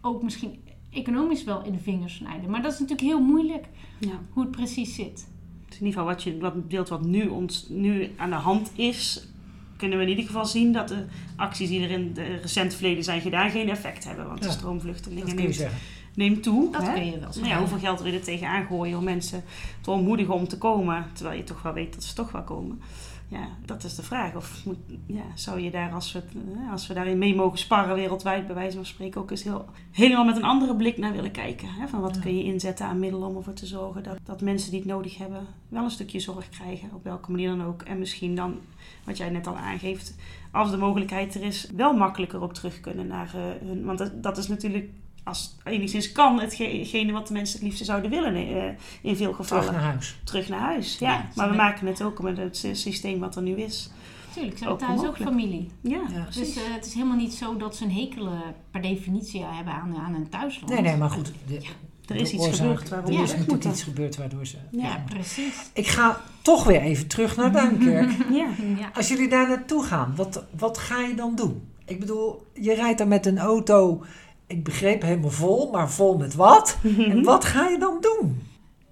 ook misschien economisch wel in de vingers snijden. Maar dat is natuurlijk heel moeilijk, Ja. hoe het precies zit. In ieder geval wat je, wat beeld wat nu, ons, nu aan de hand is, kunnen we in ieder geval zien dat de acties die er in het recent verleden zijn gedaan geen effect hebben. Want Ja, de stroomvluchtelingen neemt, neemt toe. Dat hè? kun je wel zeggen. ja, hoeveel geld wil je er tegenaan gooien om mensen te ontmoedigen om te komen, terwijl je toch wel weet dat ze toch wel komen. Ja, dat is de vraag. Of moet, ja, zou je daar, als we, eh, als we daarin mee mogen sparren wereldwijd, bij wijze van spreken, ook eens heel, helemaal met een andere blik naar willen kijken. Hè? Van wat Ja. kun je inzetten aan middelen om ervoor te zorgen dat, dat mensen die het nodig hebben wel een stukje zorg krijgen, op welke manier dan ook. En misschien dan, wat jij net al aangeeft, als de mogelijkheid er is, wel makkelijker ook terug kunnen naar eh, hun. Want dat, dat is natuurlijk, als het enigszins kan, hetgene wat de mensen het liefste zouden willen eh, in veel gevallen. Terug naar huis. terug naar huis. Ja, Ja, maar we maken het ook met het sy- systeem wat er nu is. Tuurlijk, ze hebben thuis ook familie. Ja, Ja. precies. Dus eh, het is helemaal niet zo dat ze een hekelen per definitie hebben aan, aan een thuisland. Nee, nee, maar goed. De, er is iets oorzaak- gebeurd waarom Er we is moeten. iets gebeurd waardoor ze... Ja. Ja, precies. Ik ga toch weer even terug naar Duinkerk. Ja. Ja. Als jullie daar naartoe gaan, wat, wat ga je dan doen? Ik bedoel, je rijdt daar met een auto, ik begreep helemaal vol, maar vol met wat? En wat ga je dan doen?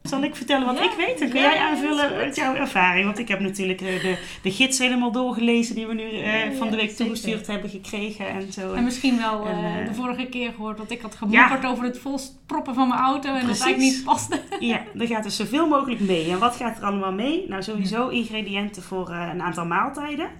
Zal ik vertellen wat Ja, ik weet? Dan kun ja, jij aanvullen met jouw ervaring. Want ik heb natuurlijk eh, de, de gids helemaal doorgelezen die we nu eh, Ja, van de week zeker. toegestuurd hebben gekregen. En zo. En misschien wel En, eh, de vorige keer gehoord dat ik had gemopperd over het volproppen van mijn auto en dat eigenlijk niet paste. Ja, er gaat dus zoveel mogelijk mee. En wat gaat er allemaal mee? Nou, sowieso ingrediënten voor een aantal maaltijden.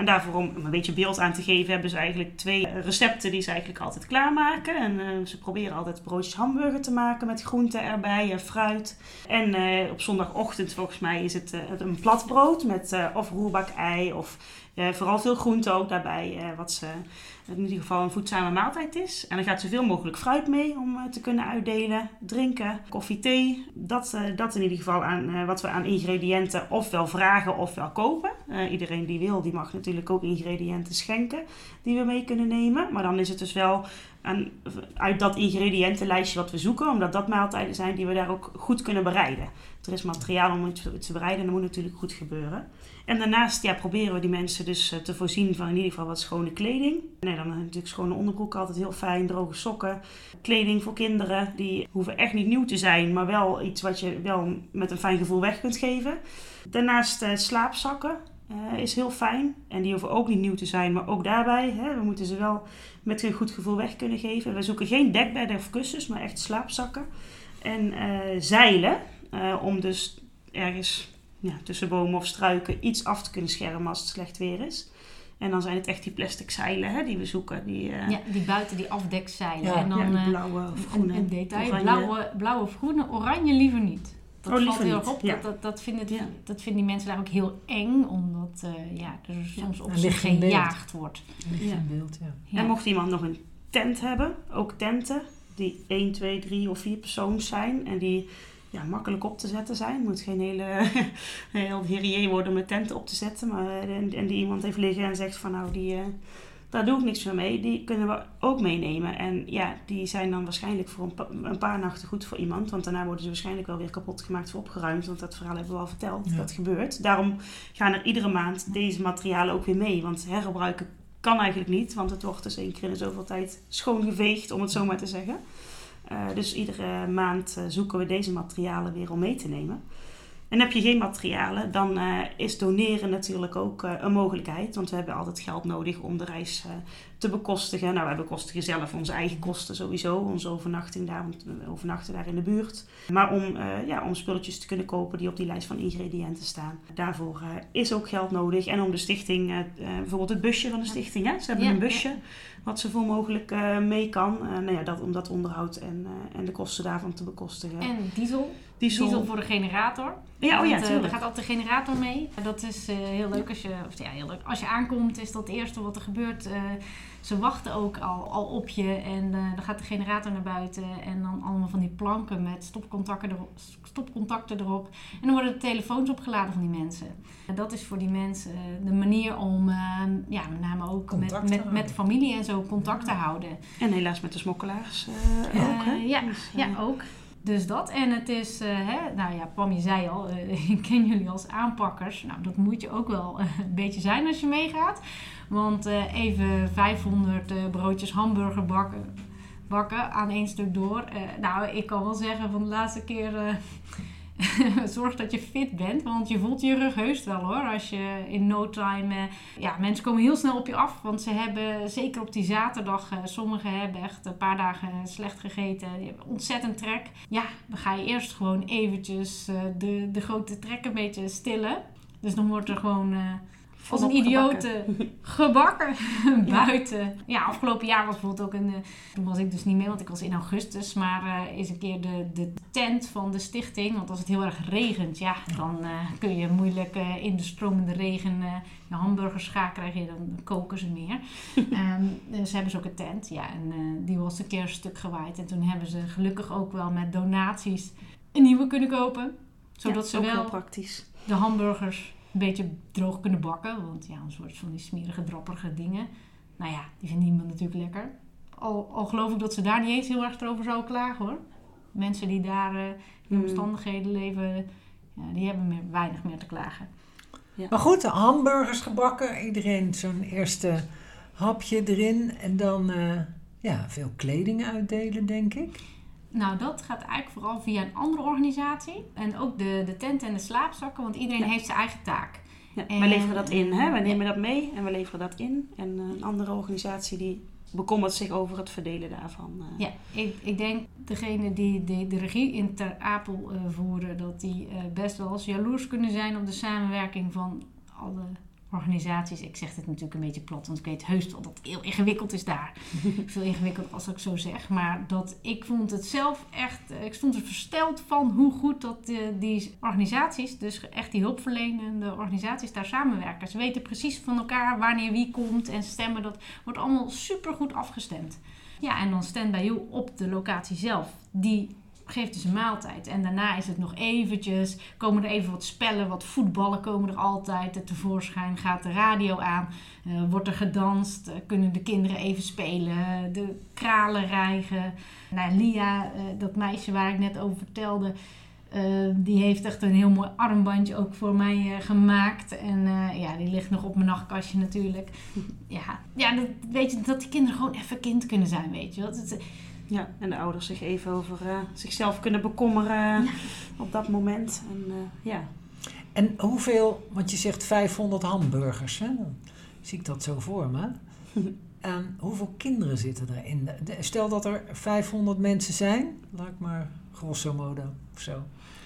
En daarvoor om een beetje beeld aan te geven, hebben ze eigenlijk twee recepten die ze eigenlijk altijd klaarmaken. En eh, ze proberen altijd broodjes hamburger te maken met groenten erbij en fruit. En eh, op zondagochtend volgens mij is het eh, een platbrood met eh, of roerbak-ei of eh, vooral veel groenten ook daarbij. wat ze in ieder geval een voedzame maaltijd is. En er gaat zoveel mogelijk fruit mee om eh, te kunnen uitdelen. Drinken, koffie, thee. Dat, eh, dat in ieder geval aan eh, wat we aan ingrediënten ofwel vragen ofwel kopen. Iedereen die wil, die mag natuurlijk ook ingrediënten schenken die we mee kunnen nemen. Maar dan is het dus wel aan, uit dat ingrediëntenlijstje wat we zoeken. Omdat dat maaltijden zijn die we daar ook goed kunnen bereiden. Er is materiaal om iets te bereiden en dat moet natuurlijk goed gebeuren. En daarnaast ja, proberen we die mensen dus eh, te voorzien van in ieder geval wat schone kleding. Nee, dan natuurlijk schone onderbroek altijd heel fijn, droge sokken. Kleding voor kinderen, die hoeven echt niet nieuw te zijn, maar wel iets wat je wel met een fijn gevoel weg kunt geven. Daarnaast eh, slaapzakken eh, is heel fijn. En die hoeven ook niet nieuw te zijn, maar ook daarbij, hè, we moeten ze wel met een goed gevoel weg kunnen geven. We zoeken geen dekbedden of kussens, maar echt slaapzakken. En eh, zeilen, eh, om dus ergens ja, tussen bomen of struiken iets af te kunnen schermen als het slecht weer is. En dan zijn het echt die plastic zeilen hè, die we zoeken. Die, eh, Ja, die buiten die afdekzeilen. Ja. en dan ja, die eh, blauwe of een, groene. een detail. oranje. Blauwe, blauwe of groene, oranje liever niet. Dat Oh, valt heel erg op. ja. Dat, dat, dat, vinden, Ja. dat vinden die mensen daar ook heel eng. Omdat eh, ja, er soms op beeld. gejaagd wordt. Ligt Ja. in beeld, ja. Ja. En mocht iemand nog een tent hebben, ook tenten die 1, 2, 3 of 4 persoons zijn en die ja, makkelijk op te zetten zijn. Het moet geen hele heel herier worden om een tent op te zetten. Maar, en, en die iemand heeft liggen en zegt van nou, die, eh, daar doe ik niks meer mee. Die kunnen we ook meenemen. En ja, die zijn dan waarschijnlijk voor een, pa- een paar nachten goed voor iemand. Want daarna worden ze waarschijnlijk wel weer kapot gemaakt of opgeruimd. Want dat verhaal hebben we al verteld. Ja. Dat gebeurt. Daarom gaan er iedere maand deze materialen ook weer mee. Want hergebruiken kan eigenlijk niet, want het wordt dus één keer in zoveel tijd schoongeveegd, om het zo maar te zeggen. Eh, dus iedere maand eh, zoeken we deze materialen weer om mee te nemen. En heb je geen materialen, dan eh, is doneren natuurlijk ook een mogelijkheid. Want we hebben altijd geld nodig om de reis eh, te bekostigen. Nou, wij bekostigen zelf onze eigen kosten sowieso. Onze overnachting daar, want we overnachten daar in de buurt. Maar om, eh, ja, om spulletjes te kunnen kopen die op die lijst van ingrediënten staan. Daarvoor eh, is ook geld nodig. En om de stichting, eh, bijvoorbeeld het busje van de stichting. Hè? Ze hebben Ja, een busje wat zoveel mogelijk mee kan. Nou ja, dat, om dat onderhoud en, en de kosten daarvan te bekostigen. En diesel. Diesel. Diesel voor de generator. Ja, oh ja, Want, eh, er gaat altijd een generator mee. Dat is eh, heel leuk als je, of, ja, heel leuk. Als je aankomt, is dat het eerste wat er gebeurt. Eh, ze wachten ook al, al op je en dan gaat de generator naar buiten. En dan allemaal van die planken met stopcontacten erop. Stopcontacten erop. En dan worden de telefoons opgeladen van die mensen. En dat is voor die mensen de manier om, eh, ja, met name ook met, met, met familie en zo contact te houden. En helaas met de smokkelaars ook. Hè? ja, Dus, ja, ook. Dus dat. En het is, eh, hè, nou ja, Pam, zei al, eh, ik ken jullie als aanpakkers. Nou, dat moet je ook wel eh, een beetje zijn als je meegaat. Want even 500 eh, broodjes hamburger bakken, bakken aan één stuk door. Nou, ik kan wel zeggen van de laatste keer... Zorg dat je fit bent, want je voelt je rug heus wel hoor. Als je in no time. eh, ja, mensen komen heel snel op je af. Want ze hebben, zeker op die zaterdag, eh, sommigen hebben echt een paar dagen slecht gegeten. Ontzettend trek. Ja, dan ga je eerst gewoon eventjes eh, de, de grote trek een beetje stillen. Dus dan wordt er gewoon. Als een idioot gebakken. gebakken buiten. Ja, afgelopen jaar was bijvoorbeeld ook een. eh, toen was ik dus niet mee, want ik was in augustus. Maar eh, is een keer de, de tent van de stichting. Want als het heel erg regent, ja, dan eh, kun je moeilijk in de stromende regen je hamburgers gaan krijgen. Dan koken ze meer. Ehm, dus hebben ze ook een tent. Ja, en die was een keer een stuk gewaaid. En toen hebben ze gelukkig ook wel met donaties een nieuwe kunnen kopen. Zodat Ja, ze ook wel heel praktisch. de hamburgers een beetje droog kunnen bakken. Want ja, een soort van die smerige, drapperige dingen. Nou ja, die vindt niemand natuurlijk lekker. Al, al geloof ik dat ze daar niet eens heel erg over zouden klagen hoor. Mensen die daar eh, in Hmm. omstandigheden leven, ja, die hebben meer, weinig meer te klagen. Maar goed, de hamburgers gebakken. Iedereen zo'n eerste hapje erin. En dan eh, ja, veel kleding uitdelen, denk ik. Nou, dat gaat eigenlijk vooral via een andere organisatie. En ook de, de tent en de slaapzakken, want iedereen Ja. heeft zijn eigen taak. Ja, En- wij leveren dat in. Hè? Wij nemen dat mee en we leveren dat in. En eh, een andere organisatie die bekommert zich over het verdelen daarvan. eh. Ja, ik, ik denk degene die, die de regie in Ter Apel eh, voeren, dat die best wel eens jaloers kunnen zijn op de samenwerking van alle organisaties. Ik zeg dit natuurlijk een beetje plat, want ik weet heus wel dat het heel ingewikkeld is daar. Veel ingewikkelder als ik zo zeg. Maar dat ik vond het zelf echt, eh, ik stond er versteld van hoe goed dat eh, die organisaties, dus echt die hulpverlenende organisaties daar samenwerken. Ze weten precies van elkaar wanneer wie komt en stemmen. Dat wordt allemaal super goed afgestemd. Ja, en dan Stand By You op de locatie zelf. Die geeft dus een maaltijd. En daarna is het nog eventjes, komen er even wat spellen, wat voetballen komen er altijd tevoorschijn. Gaat de radio aan, eh, wordt er gedanst, eh, kunnen de kinderen even spelen, de kralen rijgen. Nou, Lia, eh, dat meisje waar ik net over vertelde, die heeft echt een heel mooi armbandje ook voor mij gemaakt. En ja, die ligt nog op mijn nachtkastje natuurlijk. Ja, ja dat, weet je, dat die kinderen gewoon even kind kunnen zijn, weet je. wel. Ja, en de ouders zich even over eh, zichzelf kunnen bekommeren op dat moment. En eh, ja, En hoeveel, want je zegt 500 hamburgers, hè? Dan zie ik dat zo voor me. En hoeveel kinderen zitten erin? De- Stel dat er 500 mensen zijn, laat ik maar grosso modo of zo.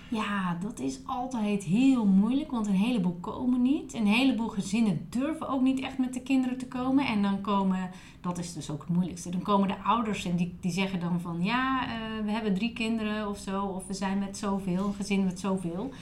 Ja, dat is altijd heel moeilijk, want een heleboel komen niet. Een heleboel gezinnen durven ook niet echt met de kinderen te komen. En dan komen, dat is dus ook het moeilijkste, dan komen de ouders en die, die zeggen dan van ja, eh, we hebben drie kinderen of zo, of we zijn met zoveel, een gezin met zoveel.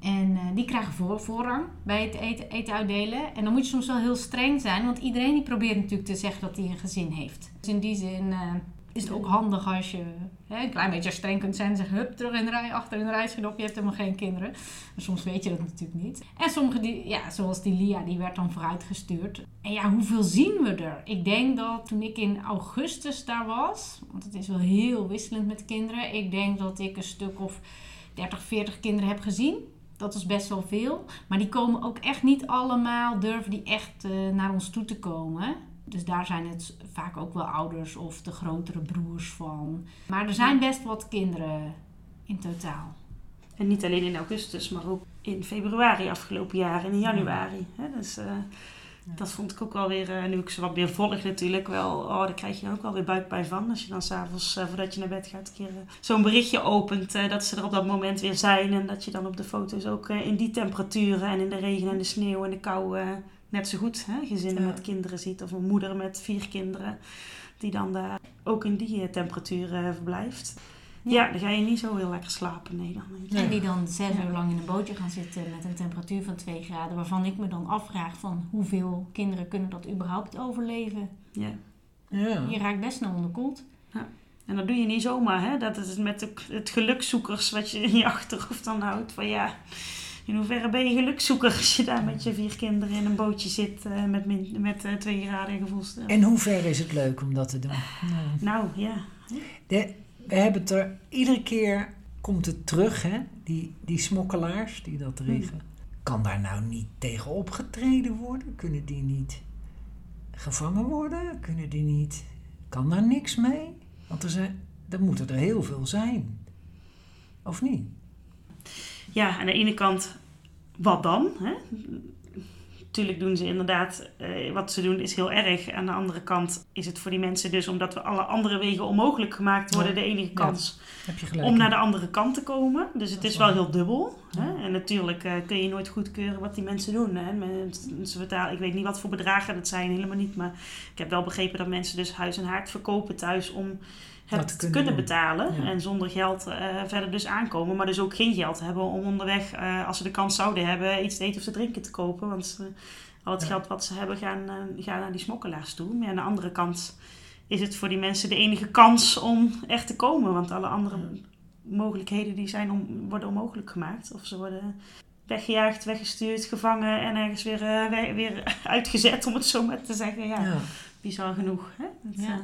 En eh, die krijgen voor, voorrang bij het eten, eten uitdelen. En dan moet je soms wel heel streng zijn, want iedereen die probeert natuurlijk te zeggen dat hij een gezin heeft. Dus in die zin eh, is het ook handig als je hè, een klein beetje streng kunt zijn en zeggen: hup, terug in de rij, achter in de rij, schiet je hebt helemaal geen kinderen. Maar soms weet je dat natuurlijk niet. En sommige, die, ja, zoals die Lia, die werd dan vooruitgestuurd. En ja, hoeveel zien we er? Ik denk dat toen ik in augustus daar was, want het is wel heel wisselend met kinderen, ik denk dat ik een stuk of 30, 40 kinderen heb gezien. Dat is best wel veel. Maar die komen ook echt niet allemaal, durven die echt eh, naar ons toe te komen. Dus daar zijn het vaak ook wel ouders of de grotere broers van. Maar er zijn best wat kinderen in totaal. En niet alleen in augustus, maar ook in februari afgelopen jaar en in januari. Dus eh, dat vond ik ook wel weer, eh, nu ik ze wat meer volg natuurlijk, wel, oh, daar krijg je ook wel weer buikpijn van. Als je dan s'avonds, uh, voordat je naar bed gaat, een keer zo'n berichtje opent dat ze er op dat moment weer zijn. En dat je dan op de foto's ook in die temperaturen en in de regen en de sneeuw en de kou net zo goed hè, gezinnen Ja. met kinderen ziet. Of een moeder met vier kinderen die dan daar ook in die eh, temperaturen verblijft. Ja, dan ga je niet zo heel lekker slapen. Nee, dan niet. En die dan zes Ja. uur lang in een bootje gaan zitten met een temperatuur van 2 graden. Waarvan ik me dan afvraag van hoeveel kinderen kunnen dat überhaupt overleven. Ja. Ja. Je raakt best snel onderkoeld. En dat doe je niet zomaar, hè? Dat is met de, het gelukzoekers wat je in je achterhoofd dan houdt. Van ja, in hoeverre ben je gelukzoeker als je daar met je vier kinderen in een bootje zit eh, met, min, met eh, twee graden gevoelstel. En hoe ver is het leuk om dat te doen? Nou, Nou, ja. de- we hebben het er iedere keer komt het terug, hè? Die, die smokkelaars die dat regelen. Kan daar nou niet tegen opgetreden worden? Kunnen die niet gevangen worden? Kunnen die niet. Kan daar niks mee? Want er, zijn, er moeten er heel veel zijn. Of niet? Ja, aan de ene kant, wat dan? Hè? Natuurlijk doen ze inderdaad, eh, wat ze doen is heel erg. Aan de andere kant is het voor die mensen dus, omdat we alle andere wegen onmogelijk gemaakt worden, Ja. de enige kans om naar de andere kant te komen. Dus het is is wel heel dubbel. Hè? En natuurlijk eh, kun je nooit goedkeuren wat die mensen doen. Hè? Men- Ze betalen, ik weet niet wat voor bedragen dat zijn, helemaal niet. Maar ik heb wel begrepen dat mensen dus huis en haard verkopen thuis om Dat te kunnen, kunnen betalen. Ja. En zonder geld eh, verder dus aankomen. Maar dus ook geen geld hebben om onderweg, eh, als ze de kans zouden hebben, iets te eten of te drinken te kopen. Want eh, al het Ja. geld wat ze hebben gaan, gaan naar die smokkelaars toe. Maar aan de andere kant is het voor die mensen de enige kans om echt te komen. Want alle andere mogelijkheden die zijn om, worden onmogelijk gemaakt. Of ze worden weggejaagd, weggestuurd, gevangen en ergens weer, we- weer uitgezet, om het zo maar te zeggen. Ja, bizar genoeg. Hè? Ja.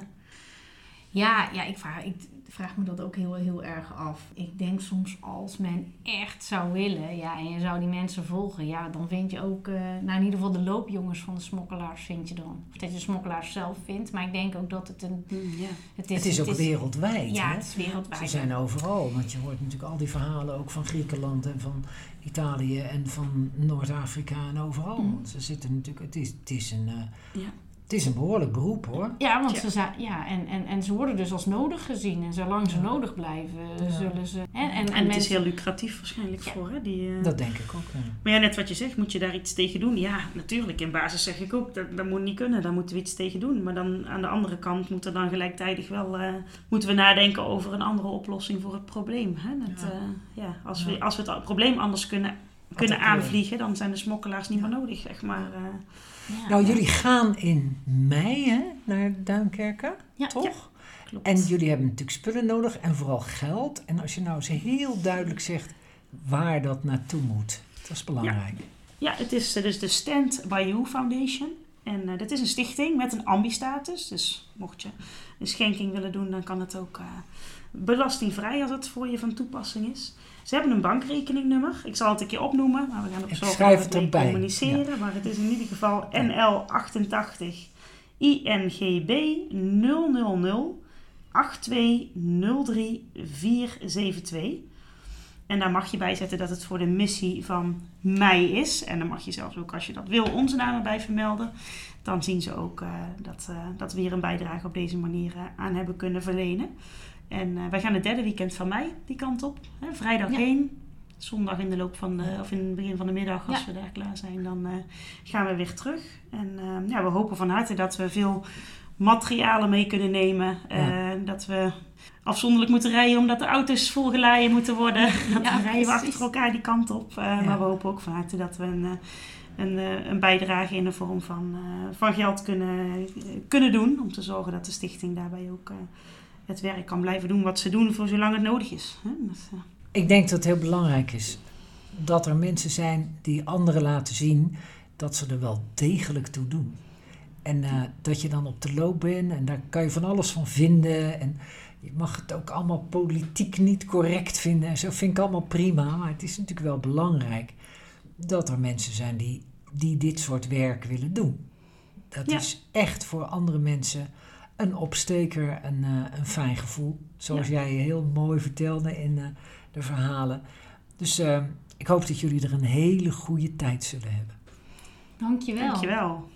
Ja, ja ik, vraag, ik vraag me dat ook heel, heel erg af. Ik denk soms als men echt zou willen, ja, en je zou die mensen volgen, ja, dan vind je ook, eh, nou in ieder geval de loopjongens van de smokkelaars vind je dan. Of dat je de smokkelaars zelf vindt, maar ik denk ook dat het een... mm, ja. Het is ook wereldwijd. Ja, hè? het is wereldwijd. Ze zijn overal, want je hoort natuurlijk al die verhalen ook van Griekenland en van Italië en van Noord-Afrika en overal. Want Ze zitten natuurlijk, het is, het is, een, eh, Ja. Het is een behoorlijk beroep hoor. Ja, want Ja. ze zijn, ja, en, en, en ze worden dus als nodig gezien. En zolang ze Ja. nodig blijven, Ja. zullen ze... En, en, en, En het is heel lucratief waarschijnlijk Ja. voor. Hè? Die, eh, Dat denk ik ook. Ja. Maar ja, net wat je zegt, moet je daar iets tegen doen? Ja, natuurlijk. In basis zeg ik ook, dat, dat moet niet kunnen. Daar moeten we iets tegen doen. Maar dan aan de andere kant moet er dan gelijktijdig wel... eh, moeten we nadenken over een andere oplossing voor het probleem. Hè? Dat, Ja. ja. ja, als, Ja. we, als we het probleem anders kunnen, kunnen aanvliegen... dan zijn de smokkelaars niet Ja. meer nodig, zeg maar. Ja. Nou, jullie gaan in mei hè, naar Duinkerken, toch? klopt. En jullie hebben natuurlijk spullen nodig en vooral geld. En als je nou eens heel duidelijk zegt waar dat naartoe moet, dat is belangrijk. Ja, het is eh, dus de Stand By You Foundation. En eh, dat is een stichting met een ambi-status. Dus mocht je een schenking willen doen, dan kan het ook eh, belastingvrij als het voor je van toepassing is. Ze hebben een bankrekeningnummer. Ik zal het een keer opnoemen, maar we gaan ook Ik zo schrijf het erbij, communiceren. Maar het is in ieder geval NL88 INGB 000 8203472. En daar mag je bij zetten dat het voor de missie van mei is. En dan mag je zelfs ook, als je dat wil, onze namen bij vermelden. Dan zien ze ook eh, dat, eh, dat we hier een bijdrage op deze manier eh, aan hebben kunnen verlenen. En eh, wij gaan het derde weekend van mei die kant op. Hè, vrijdag Ja. heen, zondag in de loop van de, of in het begin van de middag, als Ja. we daar klaar zijn, dan eh, gaan we weer terug. En eh, ja, we hopen van harte dat we veel materialen mee kunnen nemen. Eh, Dat we afzonderlijk moeten rijden omdat de auto's volgeladen moeten worden. Dan Ja, rijden we achter elkaar die kant op. Maar we hopen ook van harte dat we een, een, een bijdrage in de vorm van, van geld kunnen, kunnen doen. Om te zorgen dat de stichting daarbij ook het werk kan blijven doen wat ze doen voor zolang het nodig is. Hè? Dat, eh, Ik denk dat het heel belangrijk is dat er mensen zijn die anderen laten zien dat ze er wel degelijk toe doen. En eh, dat je dan op de loop bent en daar kan je van alles van vinden. En je mag het ook allemaal politiek niet correct vinden. En zo vind ik allemaal prima. Maar het is natuurlijk wel belangrijk dat er mensen zijn die, die dit soort werk willen doen. Dat Ja. is echt voor andere mensen een opsteker, een, eh, een fijn gevoel. Zoals Ja. jij heel mooi vertelde in eh, de verhalen. Dus eh, ik hoop dat jullie er een hele goede tijd zullen hebben. Dankjewel. Dankjewel.